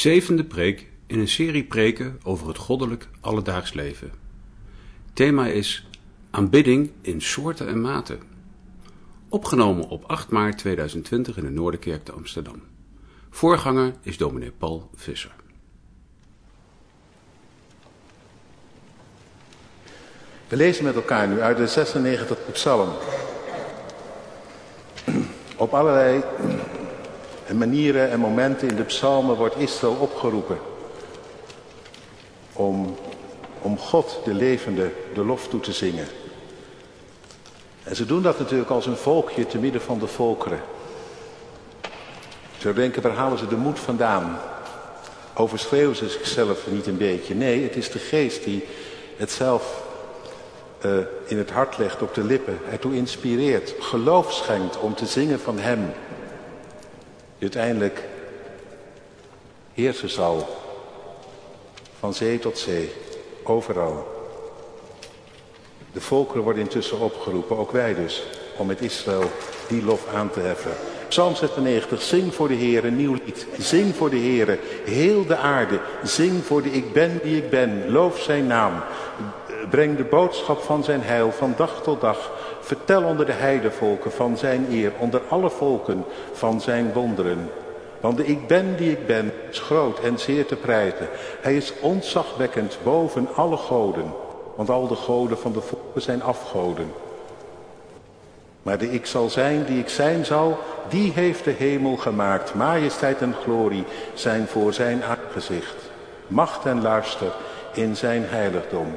Zevende preek in een serie preken over het goddelijk alledaags leven. Thema is aanbidding in soorten en maten. Opgenomen op 8 maart 2020 in de Noorderkerk te Amsterdam. Voorganger is dominee Paul Visser. We lezen met elkaar nu uit de 96 psalm. Op allerlei manieren en momenten in de psalmen wordt Israël opgeroepen om, om God, de levende, de lof toe te zingen. En ze doen dat natuurlijk als een volkje te midden van de volkeren. Zo denken, waar halen ze de moed vandaan? Overschreeuwen ze zichzelf niet een beetje? Nee, het is de geest die het zelf uh, in het hart legt, op de lippen, ertoe inspireert, geloof schenkt om te zingen van Hem. Uiteindelijk heersen zal, van zee tot zee, overal. De volkeren worden intussen opgeroepen, ook wij dus, om met Israël die lof aan te heffen. Psalm 96, zing voor de Heer nieuw lied. Zing voor de Heer, heel de aarde. Zing voor de ik ben die ik ben. Loof zijn naam. Breng de boodschap van zijn heil van dag tot dag. Vertel onder de heidevolken van zijn eer, onder alle volken van zijn wonderen. Want de ik ben die ik ben is groot en zeer te prijzen. Hij is ontzagwekkend boven alle goden. Want al de goden van de volken zijn afgoden. Maar de ik zal zijn die ik zijn zal, die heeft de hemel gemaakt. Majesteit en glorie zijn voor zijn aangezicht. Macht en luister in zijn heiligdom.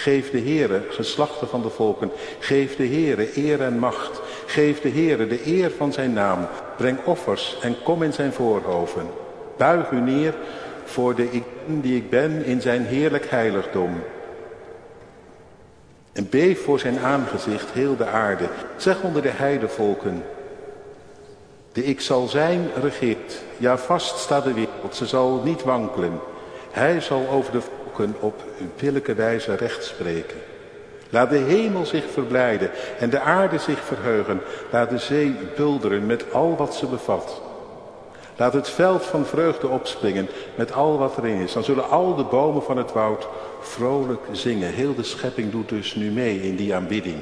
Geef de Heere, geslachten van de volken, geef de Heere eer en macht. Geef de Heere de eer van zijn naam. Breng offers en kom in zijn voorhoven. Buig u neer voor de ik die ik ben in zijn heerlijk heiligdom. En beef voor zijn aangezicht heel de aarde. Zeg onder de heidevolken. De ik zal zijn regeert. Ja, vast staat de wereld. Ze zal niet wankelen. Hij zal over de op billijke wijze recht spreken. Laat de hemel zich verblijden en de aarde zich verheugen. Laat de zee bulderen met al wat ze bevat. Laat het veld van vreugde opspringen met al wat erin is. Dan zullen al de bomen van het woud vrolijk zingen. Heel de schepping doet dus nu mee in die aanbidding.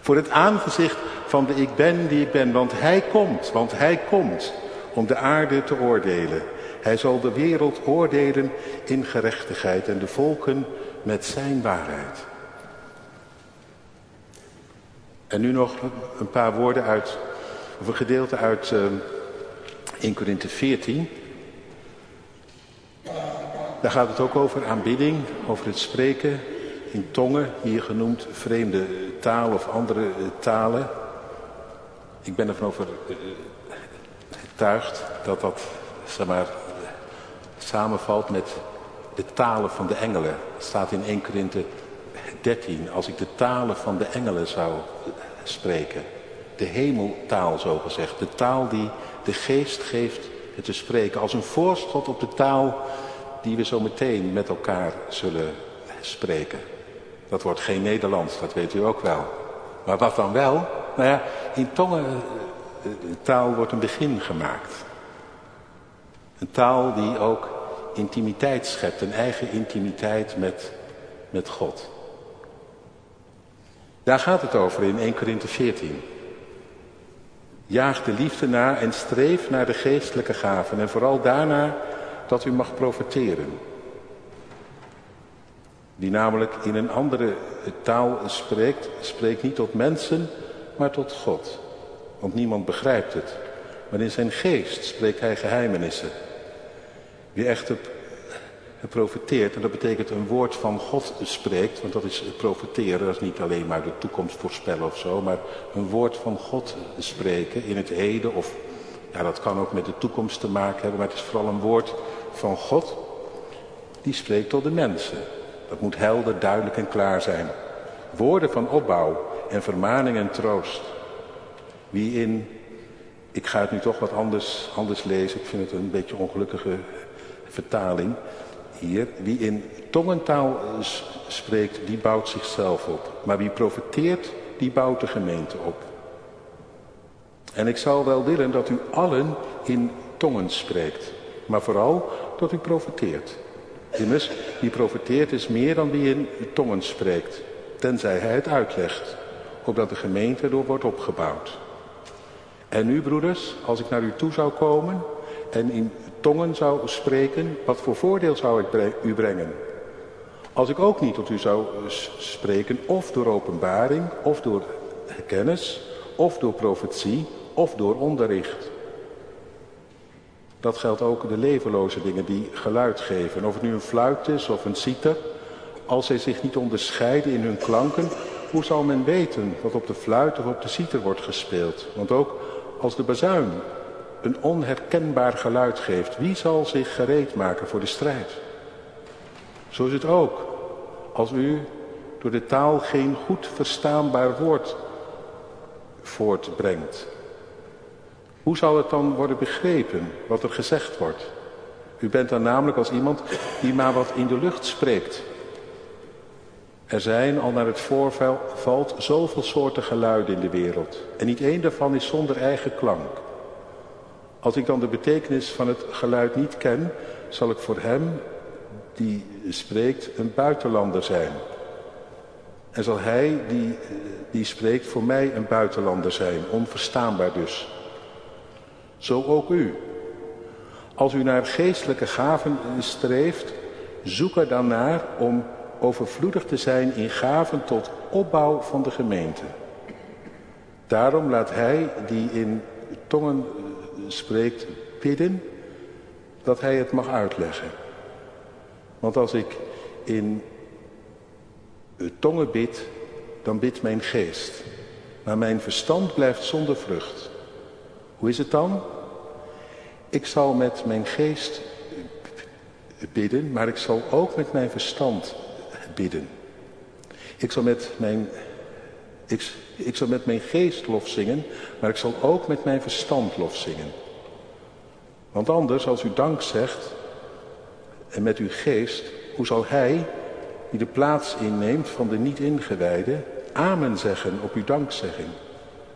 Voor het aangezicht van de ik ben die ik ben. Want hij komt, want hij komt om de aarde te oordelen. Hij zal de wereld oordelen in gerechtigheid en de volken met zijn waarheid. En nu nog een paar woorden uit, of een gedeelte uit uh, 1 Korinthe 14. Daar gaat het ook over aanbidding, over het spreken in tongen, hier genoemd vreemde talen of andere uh, talen. Ik ben ervan overtuigd dat dat, zeg maar, samenvalt met de talen van de engelen. Het staat in 1 Korinthe 13. Als ik de talen van de engelen zou spreken. De hemeltaal zo gezegd. De taal die de geest geeft het te spreken. Als een voorschot op de taal die we zo meteen met elkaar zullen spreken. Dat wordt geen Nederlands, dat weet u ook wel. Maar wat dan wel? Nou ja, in tongentaal wordt een begin gemaakt. Een taal die ook intimiteit schept, een eigen intimiteit met, met God. Daar gaat het over in 1 Korinthe 14. Jaag de liefde na en streef naar de geestelijke gaven en vooral daarna dat u mag profiteren. Die namelijk in een andere taal spreekt, spreekt niet tot mensen, maar tot God. Want niemand begrijpt het. Maar in zijn geest spreekt hij geheimenissen. Wie echt profeteert, en dat betekent een woord van God spreekt, want dat is profeteren, dat is niet alleen maar de toekomst voorspellen of zo, maar een woord van God spreken in het heden, of ja, dat kan ook met de toekomst te maken hebben, maar het is vooral een woord van God, die spreekt tot de mensen. Dat moet helder, duidelijk en klaar zijn. Woorden van opbouw en vermaning en troost. Wie in, ik ga het nu toch wat anders, anders lezen, ik vind het een beetje ongelukkige vertaling hier. Wie in tongentaal spreekt, die bouwt zichzelf op. Maar wie profiteert, die bouwt de gemeente op. En ik zou wel willen dat u allen in tongen spreekt. maar vooral dat u profeteert. Immers, wie profeteert is meer dan wie in tongen spreekt, tenzij hij het uitlegt, opdat de gemeente erdoor wordt opgebouwd. En nu, broeders, als ik naar u toe zou komen en in tongen zou spreken, wat voor voordeel zou ik u brengen? Als ik ook niet tot u zou spreken, of door openbaring, of door kennis, of door profetie, of door onderricht. Dat geldt ook de levenloze dingen die geluid geven. Of het nu een fluit is of een citer. Als zij zich niet onderscheiden in hun klanken, hoe zal men weten wat op de fluit of op de citer wordt gespeeld? Want ook als de bazuin een onherkenbaar geluid geeft, wie zal zich gereed maken voor de strijd? Zo is het ook als u door de taal geen goed verstaanbaar woord voortbrengt. Hoe zal het dan worden begrepen wat er gezegd wordt? U bent dan namelijk als iemand die maar wat in de lucht spreekt. Er zijn al naar het voorvalt zoveel soorten geluiden in de wereld. En niet één daarvan is zonder eigen klank. Als ik dan de betekenis van het geluid niet ken, zal ik voor hem die spreekt een buitenlander zijn. En zal hij die, die spreekt voor mij een buitenlander zijn, onverstaanbaar dus. Zo ook u. Als u naar geestelijke gaven streeft, zoek er dan naar om overvloedig te zijn in gaven tot opbouw van de gemeente. Daarom laat hij die in tongen spreekt bidden, dat hij het mag uitleggen. Want als ik in tongen bid, dan bidt mijn geest. Maar mijn verstand blijft zonder vrucht. Hoe is het dan? Ik zal met mijn geest bidden, maar ik zal ook met mijn verstand bidden. Ik zal met mijn, ik, zal met mijn geest lof zingen, maar ik zal ook met mijn verstand lof zingen. Want anders, als u dank zegt en met uw geest, hoe zal hij, die de plaats inneemt van de niet-ingewijde, amen zeggen op uw dankzegging,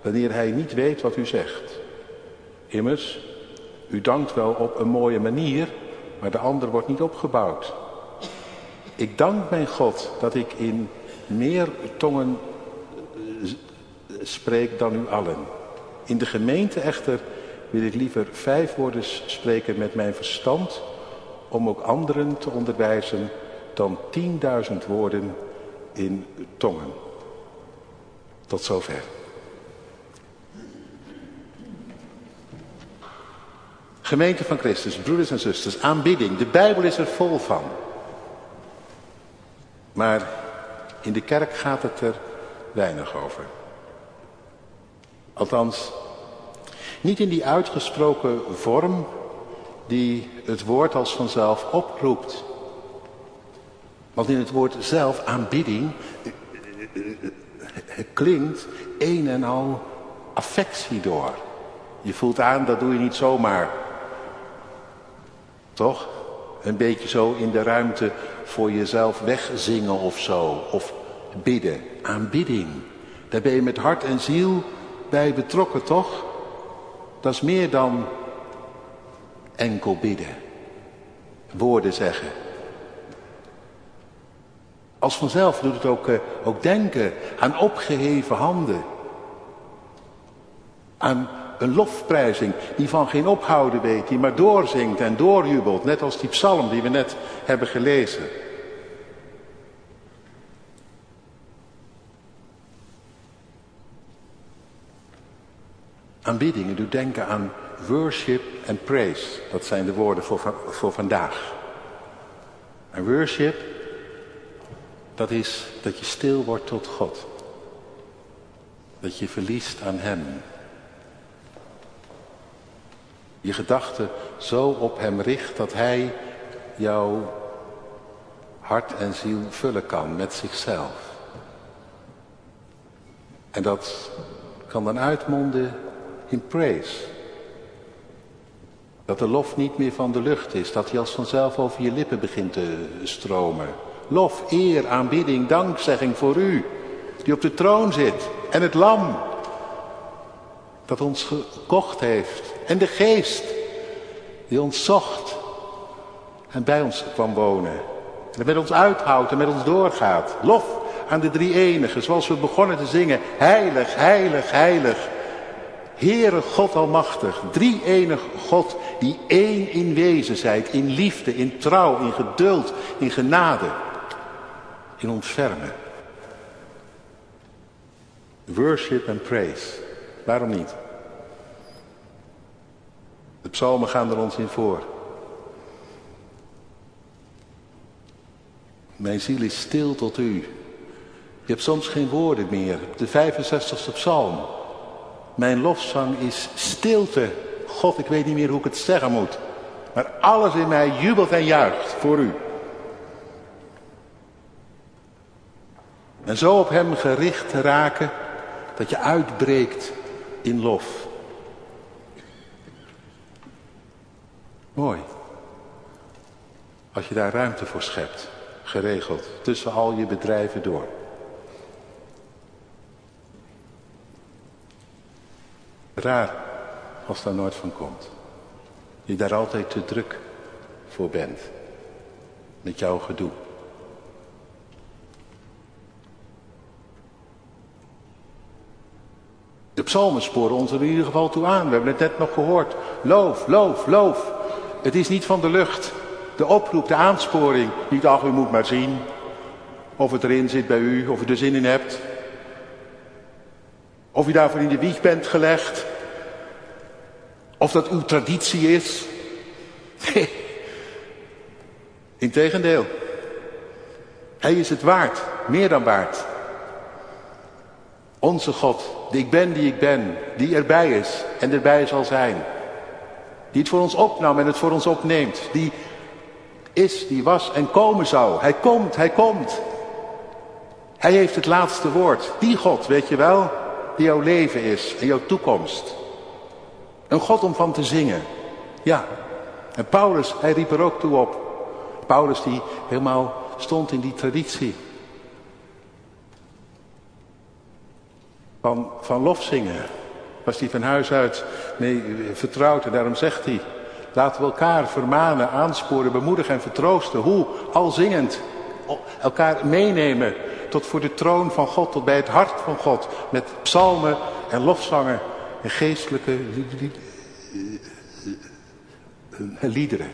wanneer hij niet weet wat u zegt? Immers, u dankt wel op een mooie manier, maar de ander wordt niet opgebouwd. Ik dank mijn God dat ik in meer tongen spreek dan u allen. In de gemeente echter wil ik liever vijf woorden spreken met mijn verstand om ook anderen te onderwijzen dan tienduizend woorden in tongen. Tot zover. Gemeente van Christus, broeders en zusters, aanbidding. De Bijbel is er vol van. Maar in de kerk gaat het er weinig over. Althans, niet in die uitgesproken vorm die het woord als vanzelf oproept. Want in het woord zelf, aanbidding, klinkt een en al affectie door. Je voelt aan, dat doe je niet zomaar. Toch? Een beetje zo in de ruimte voor jezelf wegzingen of zo. Of bidden. Aanbidding. Daar ben je met hart en ziel bij betrokken, toch? Dat is meer dan enkel bidden. Woorden zeggen. Als vanzelf doet het ook, uh, ook denken aan opgeheven handen. Aan een lofprijzing die van geen ophouden weet, die maar doorzingt en doorjubelt, net als die psalm die we net hebben gelezen. Aanbiddingen doet denken aan worship en praise. Dat zijn de woorden voor, voor vandaag. En worship, dat is dat je stil wordt tot God. Dat je verliest aan Hem. Je gedachten zo op Hem richt dat Hij jouw hart en ziel vullen kan met zichzelf. En dat kan dan uitmonden in praise. Dat de lof niet meer van de lucht is, dat hij als vanzelf over je lippen begint te stromen. Lof, eer, aanbidding, dankzegging voor u, die op de troon zit. En het lam, dat ons gekocht heeft. En de geest, die ons zocht en bij ons kwam wonen. En met ons uithoudt en met ons doorgaat. Lof aan de drie enigen, zoals we begonnen te zingen. Heilig, heilig, heilig. Heere God Almachtig, drie enig God die één in wezen zijt, in liefde, in trouw, in geduld, in genade, in ontfermen. Worship en praise. Waarom niet? De psalmen gaan er ons in voor. Mijn ziel is stil tot u. Je hebt soms geen woorden meer. De 65ste psalm. Mijn lofzang is stilte. God, ik weet niet meer hoe ik het zeggen moet. Maar alles in mij jubelt en juicht voor u. En zo op hem gericht raken dat je uitbreekt in lof. Mooi. Als je daar ruimte voor schept, geregeld, tussen al je bedrijven door. Raar als daar nooit van komt. Je daar altijd te druk voor bent. Met jouw gedoe. De psalmen sporen ons er in ieder geval toe aan. We hebben het net nog gehoord. Loof, loof, loof. Het is niet van de lucht. De oproep, de aansporing. Niet, ach, u moet maar zien. Of het erin zit bij u, of u er zin in hebt. Of u daarvoor in de wieg bent gelegd. Of dat uw traditie is. Integendeel. Hij is het waard, meer dan waard. Onze God, die ik ben die ik ben, die erbij is en erbij zal zijn. Die het voor ons opnam en het voor ons opneemt. Die is, die was en komen zou. Hij komt, hij komt. Hij heeft het laatste woord. Die God, weet je wel, die jouw leven is en jouw toekomst. Een God om van te zingen. Ja. En Paulus, hij riep er ook toe op. Paulus die helemaal stond in die traditie. Van, van lofzingen. Was hij van huis uit mee vertrouwd en daarom zegt hij. Laten we elkaar vermanen, aansporen, bemoedigen en vertroosten. Hoe? Al zingend. Elkaar meenemen tot voor de troon van God, tot bij het hart van God. Met psalmen en lofzangen en geestelijke liederen.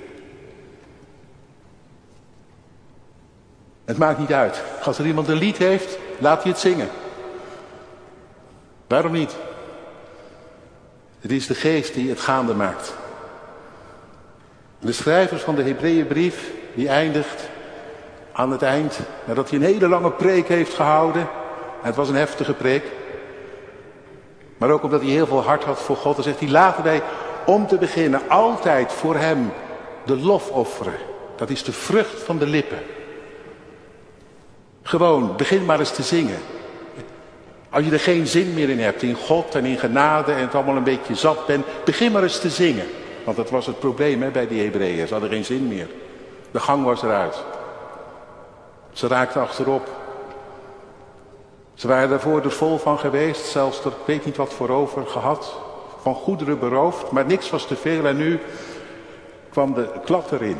Het maakt niet uit. Als er iemand een lied heeft, laat hij het zingen. Waarom niet? Het is de geest die het gaande maakt. De schrijvers van de Hebreeënbrief, die eindigt aan het eind, nadat hij een hele lange preek heeft gehouden. En het was een heftige preek. Maar ook omdat hij heel veel hart had voor God. Dan zegt hij, laten wij om te beginnen altijd voor hem de lof offeren. Dat is de vrucht van de lippen. Gewoon, begin maar eens te zingen. Als je er geen zin meer in hebt, in God en in genade en het allemaal een beetje zat bent, begin maar eens te zingen. Want dat was het probleem hè, bij die Hebreeën. Ze hadden geen zin meer. De gang was eruit. Ze raakten achterop. Ze waren daarvoor er vol van geweest, zelfs er, weet niet wat voor over gehad, van goederen beroofd, maar niks was te veel en nu kwam de klad erin.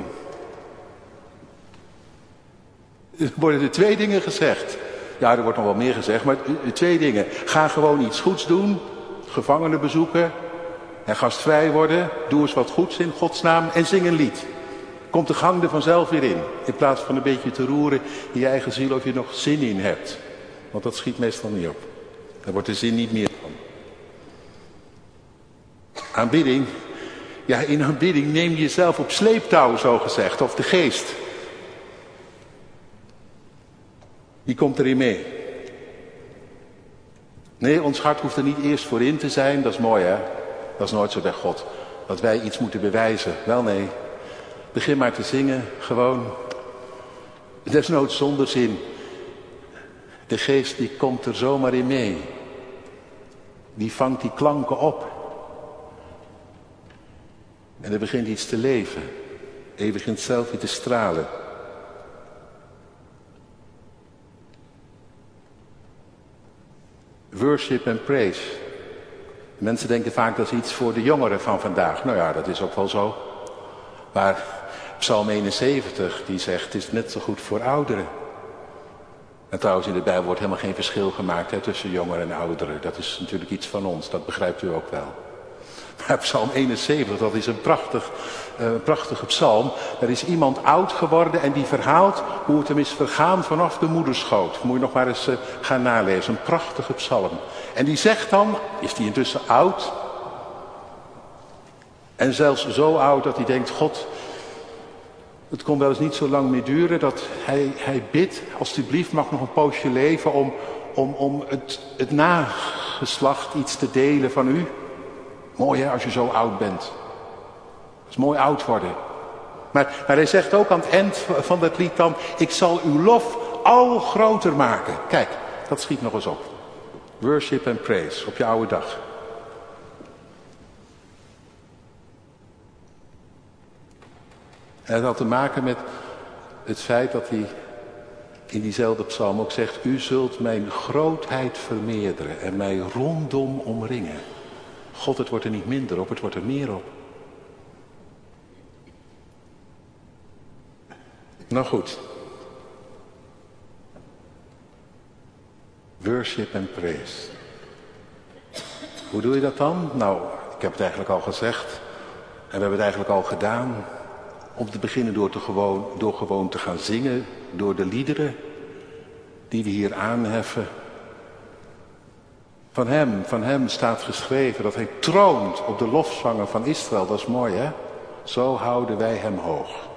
Er worden er twee dingen gezegd. Ja, er wordt nog wel meer gezegd, maar twee dingen. Ga gewoon iets goeds doen, gevangenen bezoeken en gastvrij worden. Doe eens wat goeds in Gods naam en zing een lied. Komt de gang er vanzelf weer in. In plaats van een beetje te roeren in je eigen ziel of je nog zin in hebt. Want dat schiet meestal niet op. Daar wordt de zin niet meer van. Aanbidding. Ja, in aanbidding neem je jezelf op sleeptouw, zo gezegd. Of de geest. Die komt erin mee. Nee, ons hart hoeft er niet eerst voor in te zijn. Dat is mooi, hè? Dat is nooit zo bij God. Dat wij iets moeten bewijzen. Wel, nee. Begin maar te zingen, gewoon. Desnoods zonder zin. De geest die komt er zomaar in mee. Die vangt die klanken op. En er begint iets te leven. En je begint zelf weer te stralen. Worship en praise. Mensen denken vaak dat is iets voor de jongeren van vandaag. Nou ja, dat is ook wel zo. Maar Psalm 71 die zegt, het is net zo goed voor ouderen. En trouwens, in de Bijbel wordt helemaal geen verschil gemaakt hè, tussen jongeren en ouderen. Dat is natuurlijk iets van ons, dat begrijpt u ook wel. Maar Psalm 71, dat is een prachtig, uh, prachtige psalm. Er is iemand oud geworden en die verhaalt hoe het hem is vergaan vanaf de moederschoot. Moet je nog maar eens uh, gaan nalezen. Een prachtige psalm. En die zegt dan, is die intussen oud? En zelfs zo oud dat hij denkt, God, het kon wel eens niet zo lang meer duren dat hij, hij bidt, alsjeblieft mag nog een poosje leven om, om, om het, het nageslacht iets te delen van u. Mooi hè, als je zo oud bent. Dat is mooi oud worden. Maar, maar hij zegt ook aan het eind van dat lied dan, ik zal uw lof al groter maken. Kijk, dat schiet nog eens op. Worship and praise op je oude dag. En dat had te maken met het feit dat hij in diezelfde psalm ook zegt, u zult mijn grootheid vermeerderen en mij rondom omringen. God, het wordt er niet minder op, het wordt er meer op. Nou goed. Worship en praise. Hoe doe je dat dan? Nou, ik heb het eigenlijk al gezegd. En we hebben het eigenlijk al gedaan. Om te beginnen door, te gewoon, door gewoon te gaan zingen. Door de liederen die we hier aanheffen. Van hem, van hem staat geschreven dat hij troont op de lofzangen van Israël. Dat is mooi hè? Zo houden wij hem hoog.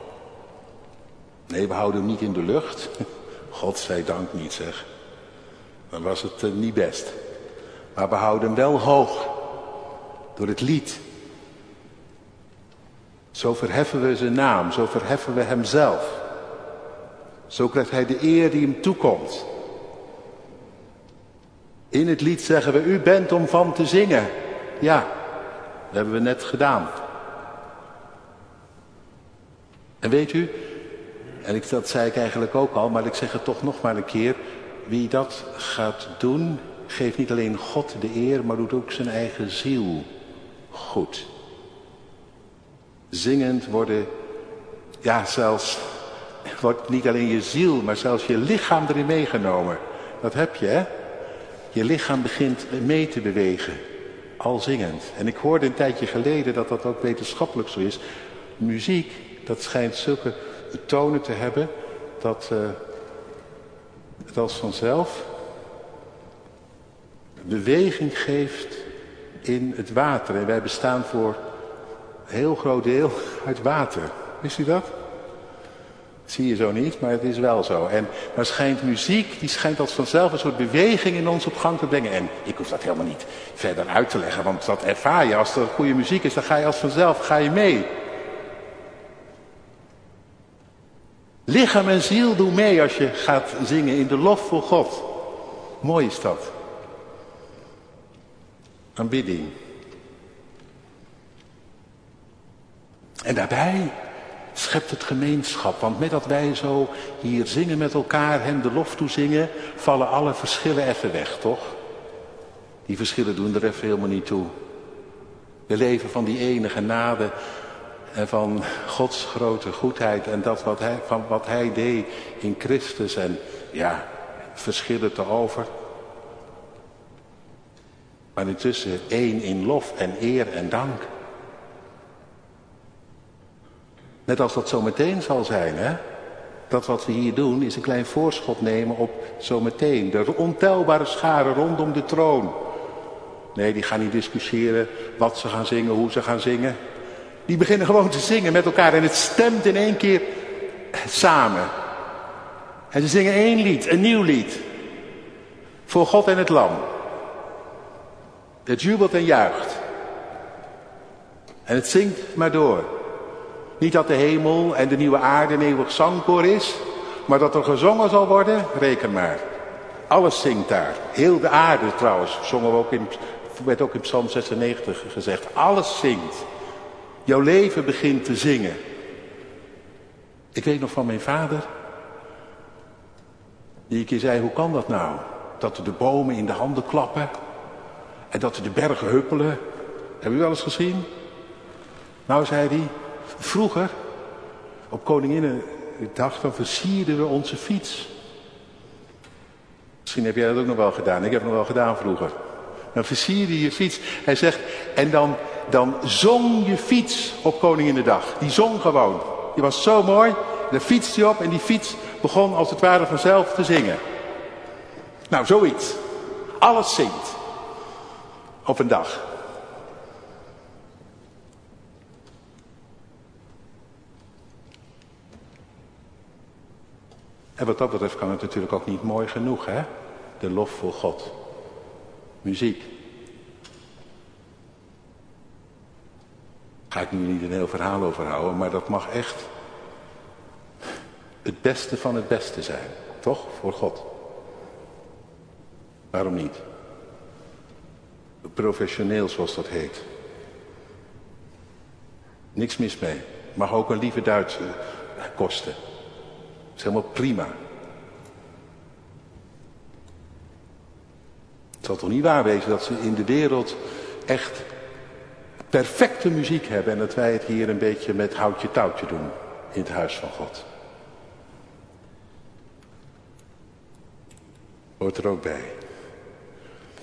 Nee, we houden hem niet in de lucht. God zij dank niet zeg. Dan was het uh, niet best. Maar we houden hem wel hoog. Door het lied. Zo verheffen we zijn naam. Zo verheffen we hemzelf. Zo krijgt hij de eer die hem toekomt. In het lied zeggen we, u bent om van te zingen. Ja, dat hebben we net gedaan. En weet u, en ik, dat zei ik eigenlijk ook al, maar ik zeg het toch nog maar een keer. Wie dat gaat doen, geeft niet alleen God de eer, maar doet ook zijn eigen ziel goed. Zingend worden, ja zelfs, wordt niet alleen je ziel, maar zelfs je lichaam erin meegenomen. Dat heb je, hè? Je lichaam begint mee te bewegen, al zingend. En ik hoorde een tijdje geleden dat dat ook wetenschappelijk zo is. Muziek, dat schijnt zulke tonen te hebben dat uh, het als vanzelf beweging geeft in het water. En wij bestaan voor heel groot deel uit water. Wist u dat? zie je zo niet, maar het is wel zo. En dan schijnt muziek, die schijnt als vanzelf een soort beweging in ons op gang te brengen. En ik hoef dat helemaal niet verder uit te leggen, want dat ervaar je. Als er goede muziek is, dan ga je als vanzelf ga je mee. Lichaam en ziel doen mee als je gaat zingen in de lof voor God. Mooi is dat. Aanbidding. En daarbij schept het gemeenschap. Want met dat wij zo hier zingen met elkaar, hem de lof toezingen, vallen alle verschillen even weg, toch? Die verschillen doen er even helemaal niet toe. We leven van die enige genade en van Gods grote goedheid en dat wat hij, van wat hij deed in Christus. En ja, verschillen te over. Maar intussen één in lof en eer en dank. Net als dat zometeen zal zijn, hè? Dat wat we hier doen is een klein voorschot nemen op zometeen. De ontelbare scharen rondom de troon. Nee, die gaan niet discussiëren wat ze gaan zingen, hoe ze gaan zingen. Die beginnen gewoon te zingen met elkaar en het stemt in één keer samen. En ze zingen één lied, een nieuw lied. Voor God en het Lam. Het jubelt en juicht. En het zingt maar door. Niet dat de hemel en de nieuwe aarde een eeuwig zangkoor is, maar dat er gezongen zal worden, reken maar. Alles zingt daar. Heel de aarde trouwens, zongen we ook in, werd ook in Psalm 96 gezegd. Alles zingt. Jouw leven begint te zingen. Ik weet nog van mijn vader, die een keer zei, hoe kan dat nou? Dat de bomen in de handen klappen en dat de bergen huppelen. Hebben u wel eens gezien? Nou, zei hij, Vroeger, Op Koninginnedag dan versierden we onze fiets. Misschien heb jij dat ook nog wel gedaan. Ik heb het nog wel gedaan vroeger. Dan versierde je fiets. Hij zegt, en dan, dan zong je fiets op Koninginnedag. Die zong gewoon. Die was zo mooi. Dan fietste je op en die fiets begon als het ware vanzelf te zingen. Nou, zoiets. Alles zingt. Op een dag. En wat dat betreft kan het natuurlijk ook niet mooi genoeg, hè? De lof voor God. Muziek. Ga ik nu niet een heel verhaal over houden, maar dat mag echt het beste van het beste zijn. Toch? Voor God. Waarom niet? Professioneel zoals dat heet. Niks mis mee. Mag ook een lieve Duitse kosten. Is helemaal prima. Het zal toch niet waar wezen dat ze in de wereld echt perfecte muziek hebben en dat wij het hier een beetje met houtje touwtje doen in het huis van God. Hoort er ook bij.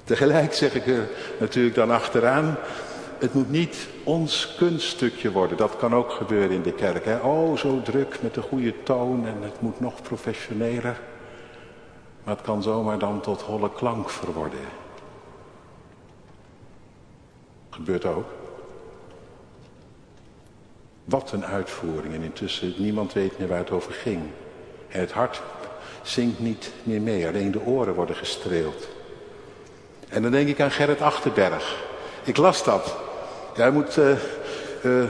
Tegelijk zeg ik er natuurlijk dan achteraan, het moet niet ons kunststukje worden. Dat kan ook gebeuren in de kerk. Hè? Oh, zo druk met de goede toon en het moet nog professioneler. Maar het kan zomaar dan tot holle klank verworden. Gebeurt ook. Wat een uitvoering. En intussen, niemand weet meer waar het over ging. En het hart zingt niet meer mee. Alleen de oren worden gestreeld. En dan denk ik aan Gerrit Achterberg. Ik las dat. Jij moet... Uh, uh,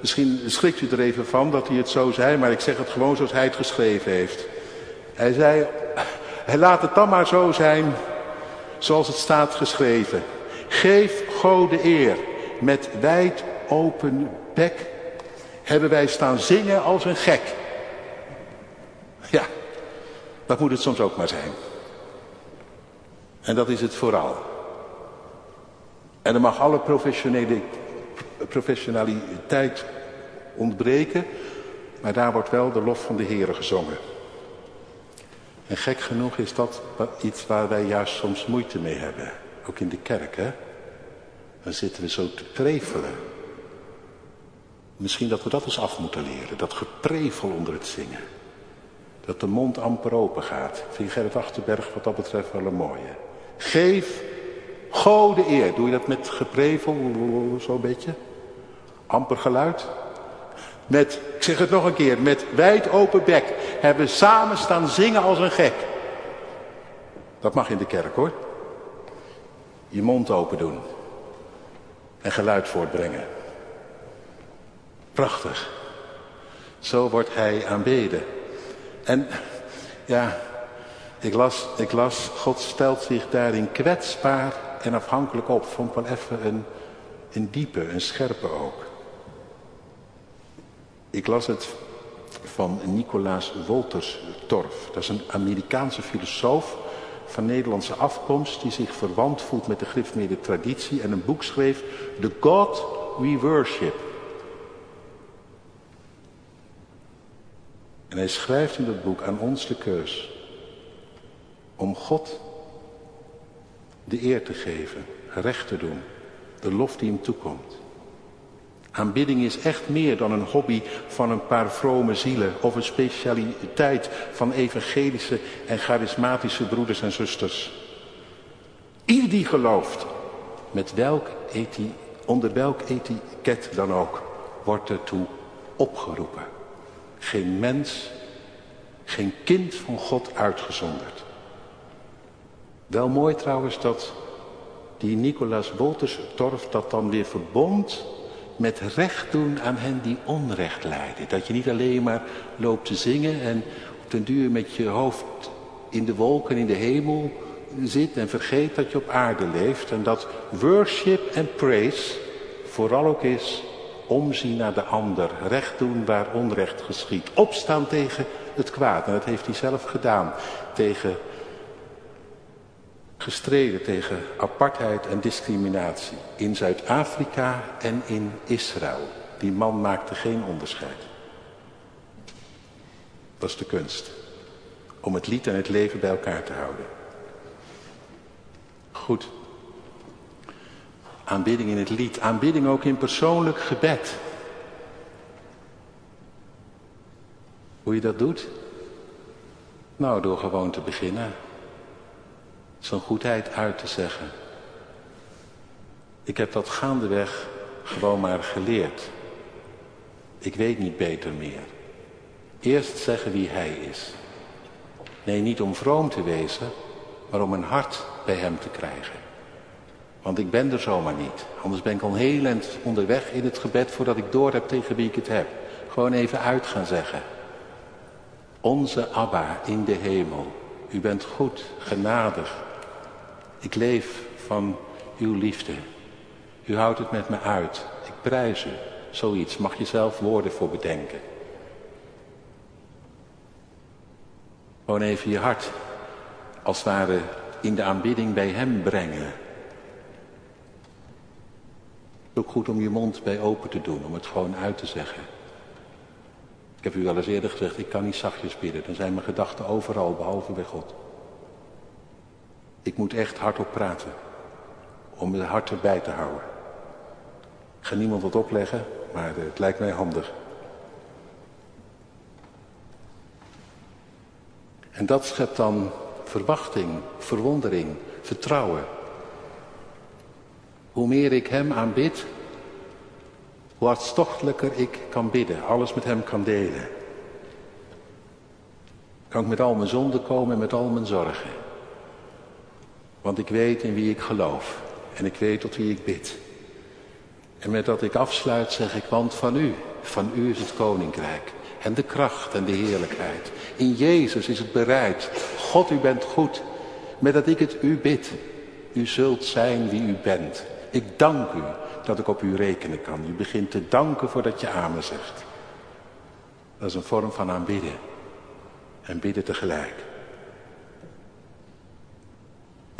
misschien schrikt u er even van dat hij het zo zei. Maar ik zeg het gewoon zoals hij het geschreven heeft. Hij zei... Hij laat het dan maar zo zijn zoals het staat geschreven. Geef God de eer. Met wijd open bek hebben wij staan zingen als een gek. Ja, dat moet het soms ook maar zijn. En dat is het vooral. En er mag alle professionele, professionaliteit ontbreken, maar daar wordt wel de lof van de Heer gezongen. En gek genoeg is dat iets waar wij juist soms moeite mee hebben. Ook in de kerk, hè. Dan zitten we zo te prevelen. Misschien dat we dat eens af moeten leren. Dat geprevel onder het zingen. Dat de mond amper open gaat. Ik vind Gerrit Achterberg wat dat betreft wel een mooie. Geef God de eer. Doe je dat met geprevel, zo'n beetje? Amper geluid? Met, ik zeg het nog een keer, met wijd open bek hebben samen staan zingen als een gek. Dat mag in de kerk hoor. Je mond open doen. En geluid voortbrengen. Prachtig. Zo wordt hij aanbeden. En ja, ik las, ik las, God stelt zich daarin kwetsbaar en afhankelijk op. Vond wel even een, een diepe, een scherpe ook. Ik las het van Nicolaas Wolterstorff. Dat is een Amerikaanse filosoof van Nederlandse afkomst... die zich verwant voelt met de griffmeerde traditie... en een boek schreef, The God We Worship. En hij schrijft in dat boek aan ons de keus... om God de eer te geven, recht te doen, de lof die hem toekomt. Aanbidding is echt meer dan een hobby van een paar vrome zielen of een specialiteit van evangelische en charismatische broeders en zusters. Ieder die gelooft, met welk onder welk etiket dan ook, wordt ertoe opgeroepen. Geen mens, geen kind van God uitgezonderd. Wel mooi trouwens dat die Nicolaas Wolterstorff dat dan weer verbond met recht doen aan hen die onrecht lijden. Dat je niet alleen maar loopt te zingen en op den duur met je hoofd in de wolken in de hemel zit en vergeet dat je op aarde leeft. En dat worship en praise vooral ook is omzien naar de ander, recht doen waar onrecht geschiet, opstaan tegen het kwaad. En dat heeft hij zelf gedaan tegen gestreden tegen apartheid en discriminatie in Zuid-Afrika en in Israël. Die man maakte geen onderscheid. Dat is de kunst. Om het lied en het leven bij elkaar te houden. Goed. Aanbidding in het lied. Aanbidding ook in persoonlijk gebed. Hoe je dat doet? Nou, door gewoon te beginnen. Zijn goedheid uit te zeggen. Ik heb dat gaandeweg gewoon maar geleerd. Ik weet niet beter meer. Eerst zeggen wie hij is. Nee, niet om vroom te wezen, maar om een hart bij hem te krijgen. Want ik ben er zomaar niet. Anders ben ik al heel eind onderweg in het gebed voordat ik door heb tegen wie ik het heb. Gewoon even uit gaan zeggen. Onze Abba in de hemel. U bent goed, genadig. Ik leef van uw liefde. U houdt het met me uit. Ik prijs u. Zoiets mag je zelf woorden voor bedenken. Gewoon even je hart als het ware in de aanbidding bij hem brengen. Ook goed om je mond bij open te doen, om het gewoon uit te zeggen. Ik heb u al eens eerder gezegd, ik kan niet zachtjes bidden. Dan zijn mijn gedachten overal, behalve bij God. Ik moet echt hardop praten, om het hart erbij te houden. Ik ga niemand wat opleggen, maar het lijkt mij handig. En dat schept dan verwachting, verwondering, vertrouwen. Hoe meer ik Hem aanbid, hoe hartstochtelijker ik kan bidden, alles met Hem kan delen. Kan ik met al mijn zonden komen en met al mijn zorgen. Want ik weet in wie ik geloof en ik weet tot wie ik bid. En met dat ik afsluit zeg ik, want van u, van u is het koninkrijk. En de kracht en de heerlijkheid. In Jezus is het bereid. God, u bent goed. Met dat ik het u bid. U zult zijn wie u bent. Ik dank u dat ik op u rekenen kan. U begint te danken voordat je amen zegt. Dat is een vorm van aanbidden. En bidden tegelijk.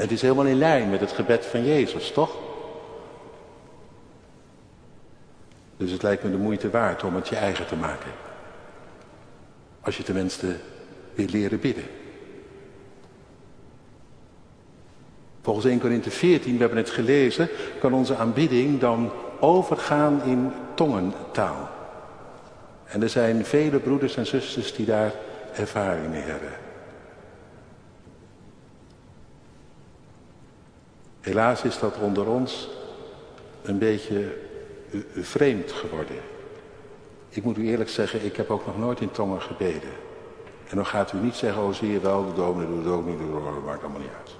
Het is helemaal in lijn met het gebed van Jezus, toch? Dus het lijkt me de moeite waard om het je eigen te maken. Als je tenminste wil leren bidden. Volgens 1 Korinthe 14, we hebben het gelezen, kan onze aanbidding dan overgaan in tongentaal. En er zijn vele broeders en zusters die daar ervaring mee hebben. Helaas is dat onder ons een beetje vreemd geworden. Ik moet u eerlijk zeggen, ik heb ook nog nooit in tongen gebeden. En dan gaat u niet zeggen, oh zie je wel, de dominee doet het ook niet, dat maakt allemaal niet uit.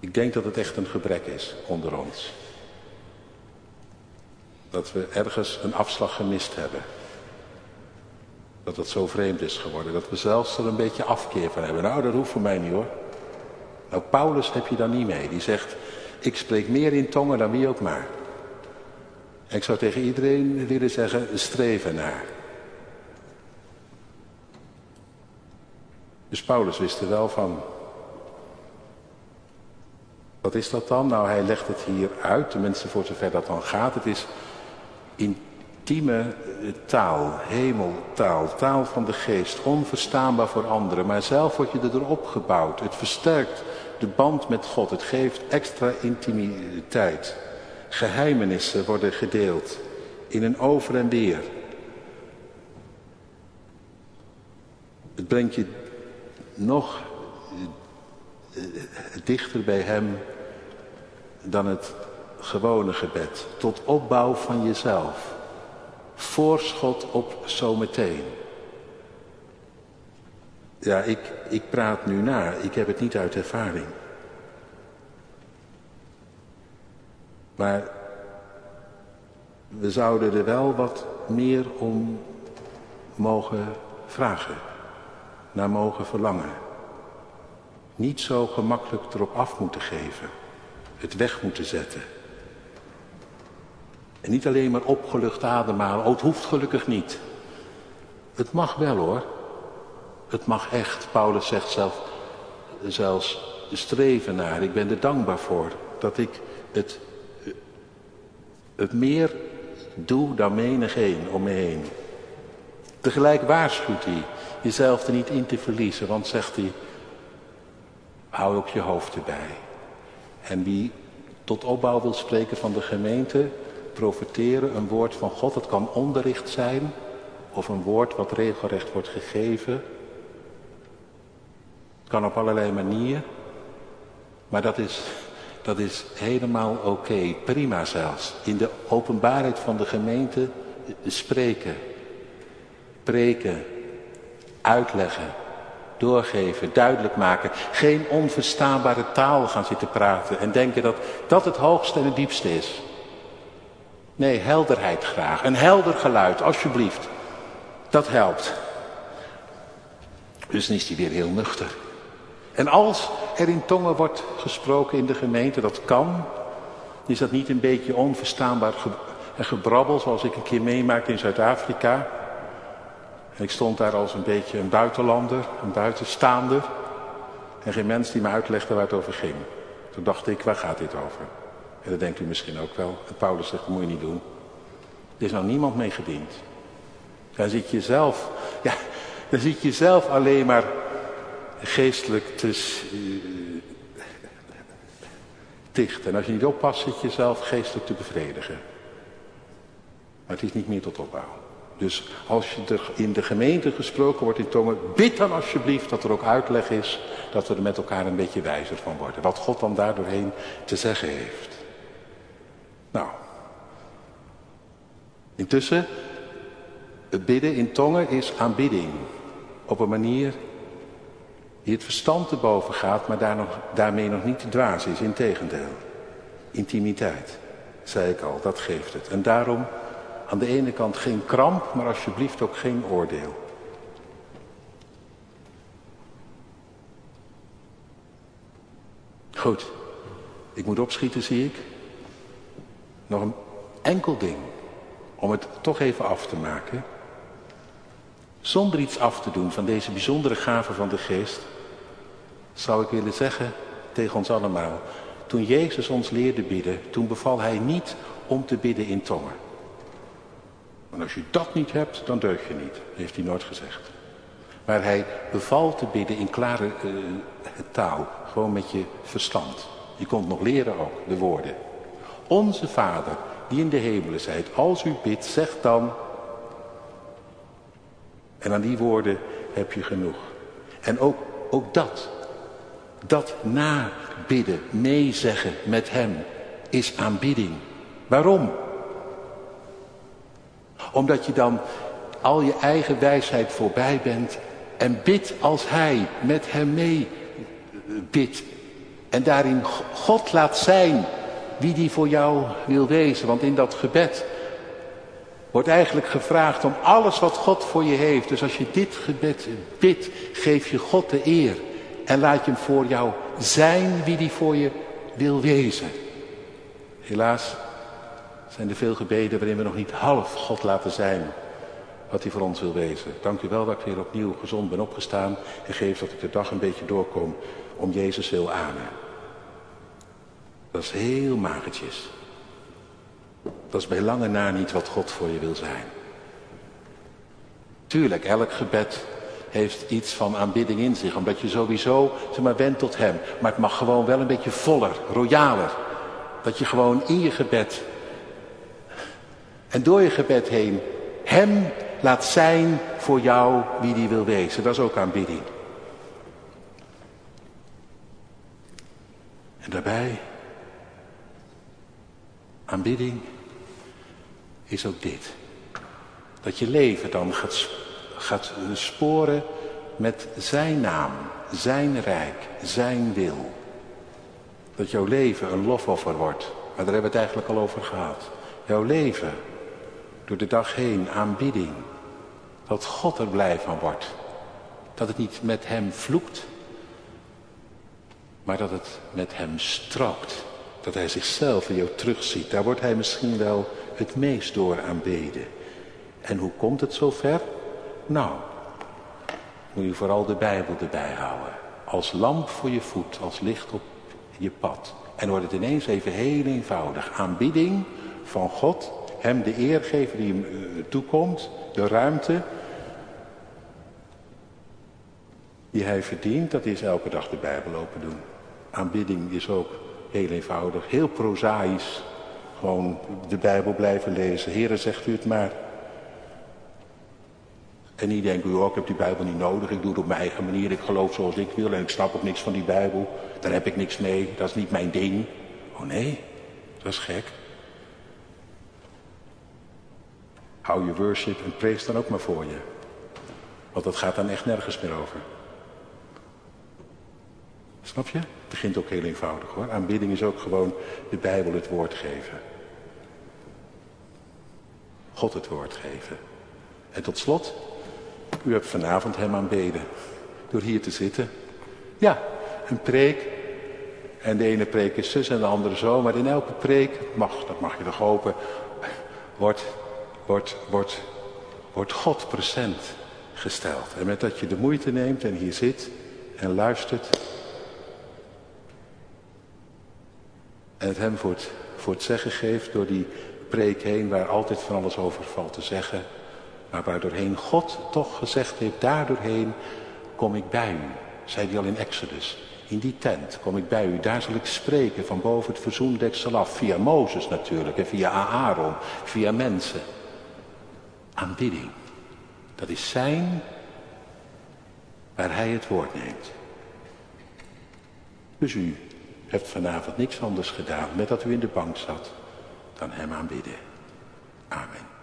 Ik denk dat het echt een gebrek is onder ons. Dat we ergens een afslag gemist hebben. Dat het zo vreemd is geworden. Dat we zelfs er een beetje afkeer van hebben. Nou, dat hoeft voor mij niet hoor. Nou, Paulus heb je dan niet mee. Die zegt, ik spreek meer in tongen dan wie ook maar. En ik zou tegen iedereen willen zeggen, streven naar. Dus Paulus wist er wel van. Wat is dat dan? Nou, hij legt het hier uit, tenminste voor zover dat dan gaat. Het is intieme eh, taal, hemeltaal, taal van de geest, onverstaanbaar voor anderen. Maar zelf word je erop gebouwd. Het versterkt de band met God. Het geeft extra intimiteit. Geheimenissen worden gedeeld in een over en weer. Het brengt je nog eh, dichter bij Hem dan het gewone gebed. Tot opbouw van jezelf. Voorschot op zometeen. Ja, ik, ik praat nu na. Ik heb het niet uit ervaring. Maar we zouden er wel wat meer om mogen vragen. Naar mogen verlangen. Niet zo gemakkelijk erop af moeten geven. Het weg moeten zetten. En niet alleen maar opgelucht ademhalen. Oh, het hoeft gelukkig niet. Het mag wel hoor. Het mag echt. Paulus zegt zelf, zelfs streven naar. Ik ben er dankbaar voor dat ik het, het meer doe dan menig een om me heen. Tegelijk waarschuwt hij jezelf er niet in te verliezen, want zegt hij, hou ook je hoofd erbij. En wie tot opbouw wil spreken van de gemeente, profiteren, een woord van God, het kan onderricht zijn, of een woord wat regelrecht wordt gegeven. Kan op allerlei manieren, maar dat is, dat is helemaal oké, prima zelfs. In de openbaarheid van de gemeente spreken, preken, uitleggen, doorgeven, duidelijk maken. Geen onverstaanbare taal gaan zitten praten en denken dat dat het hoogste en het diepste is. Nee, helderheid graag. Een helder geluid, alsjeblieft. Dat helpt. Dus dan is hij weer heel nuchter. En als er in tongen wordt gesproken in de gemeente, dat kan, is dat niet een beetje onverstaanbaar en gebrabbel zoals ik een keer meemaakte in Zuid-Afrika. Ik stond daar als een beetje een buitenlander, een buitenstaander. En geen mens die me uitlegde waar het over ging. Toen dacht ik, waar gaat dit over? En dat denkt u misschien ook wel. En Paulus zegt, dat moet je niet doen. Er is nou niemand mee gediend. Dan zit je zelf, ja, dan zit je zelf alleen maar geestelijk te dicht. En als je niet oppast, zit je zelf geestelijk te bevredigen. Maar het is niet meer tot opbouw. Dus als je in de gemeente gesproken wordt in tongen, bid dan alsjeblieft dat er ook uitleg is, dat we er met elkaar een beetje wijzer van worden. Wat God dan daardoorheen te zeggen heeft. Nou, intussen, het bidden in tongen is aanbidding. Op een manier die het verstand te boven gaat, maar daar nog, daarmee nog niet te dwaas is. Integendeel, intimiteit, zei ik al, dat geeft het. En daarom aan de ene kant geen kramp, maar alsjeblieft ook geen oordeel. Goed, ik moet opschieten zie ik. Nog een enkel ding, om het toch even af te maken. Zonder iets af te doen van deze bijzondere gave van de geest, zou ik willen zeggen tegen ons allemaal. Toen Jezus ons leerde bidden, toen beval hij niet om te bidden in tongen. Want als je dat niet hebt, dan deug je niet, heeft hij nooit gezegd. Maar hij beval te bidden in klare uh, taal, gewoon met je verstand. Je komt nog leren ook, de woorden. Onze Vader, die in de hemelen zijt, als u bidt, zeg dan. En aan die woorden heb je genoeg. En ook, ook dat, dat nabidden, meezeggen met hem, is aanbidding. Waarom? Omdat je dan al je eigen wijsheid voorbij bent en bidt als hij met hem mee bidt. En daarin God laat zijn wie die voor jou wil wezen. Want in dat gebed wordt eigenlijk gevraagd om alles wat God voor je heeft. Dus als je dit gebed bidt, geef je God de eer. En laat je hem voor jou zijn wie die voor je wil wezen. Helaas zijn er veel gebeden waarin we nog niet half God laten zijn wat hij voor ons wil wezen. Dank u wel dat ik weer opnieuw gezond ben opgestaan en geef dat ik de dag een beetje doorkom om Jezus wil amen. Dat is heel magertjes. Dat is bij lange na niet wat God voor je wil zijn. Tuurlijk, elk gebed heeft iets van aanbidding in zich, omdat je sowieso zeg maar, wendt tot Hem. Maar het mag gewoon wel een beetje voller, royaler. Dat je gewoon in je gebed en door je gebed heen Hem laat zijn voor jou wie die wil wezen. Dat is ook aanbidding. En daarbij, aanbidding is ook dit. Dat je leven dan gaat, gaat sporen met zijn naam, zijn rijk, zijn wil. Dat jouw leven een lofoffer wordt. Maar daar hebben we het eigenlijk al over gehad. Jouw leven door de dag heen aanbidding. Dat God er blij van wordt. Dat het niet met hem vloekt, maar dat het met hem strookt. Dat hij zichzelf in jou terugziet. Daar wordt hij misschien wel het meest door aanbeden. En hoe komt het zover? Nou, moet je vooral de Bijbel erbij houden. Als lamp voor je voet, als licht op je pad. En wordt het ineens even heel eenvoudig. Aanbidding van God hem de eer geven die hem eh, toekomt, de ruimte. die hij verdient, dat is elke dag de Bijbel open doen. Aanbidding is ook heel eenvoudig, heel prozaïs. Gewoon de Bijbel blijven lezen. Heren, zegt u het maar. En niet denken, oh, ik heb die Bijbel niet nodig, ik doe het op mijn eigen manier, ik geloof zoals ik wil en ik snap ook niks van die Bijbel. Daar heb ik niks mee, dat is niet mijn ding. Oh nee, dat is gek. Hou je worship en praise dan ook maar voor je. Want dat gaat dan echt nergens meer over. Snap je? Het begint ook heel eenvoudig hoor. Aanbidding is ook gewoon de Bijbel het woord geven. God het woord geven. En tot slot, u hebt vanavond hem aanbeden. Door hier te zitten. Ja, een preek. En de ene preek is zus en de andere zo. Maar in elke preek, mag, dat mag je toch hopen, wordt, wordt, wordt, wordt God present gesteld. En met dat je de moeite neemt en hier zit en luistert. En het hem voor voor het zeggen geeft door die preek heen waar altijd van alles over valt te zeggen. Maar waardoorheen God toch gezegd heeft, daardoorheen kom ik bij u. Zei hij al in Exodus. In die tent kom ik bij u. Daar zal ik spreken van boven het verzoendeksel af. Via Mozes natuurlijk en via Aaron. Via mensen. Aanbidding. Dat is zijn waar hij het woord neemt. Dus u hebt vanavond niks anders gedaan met dat u in de bank zat dan hem aanbidden. Amen.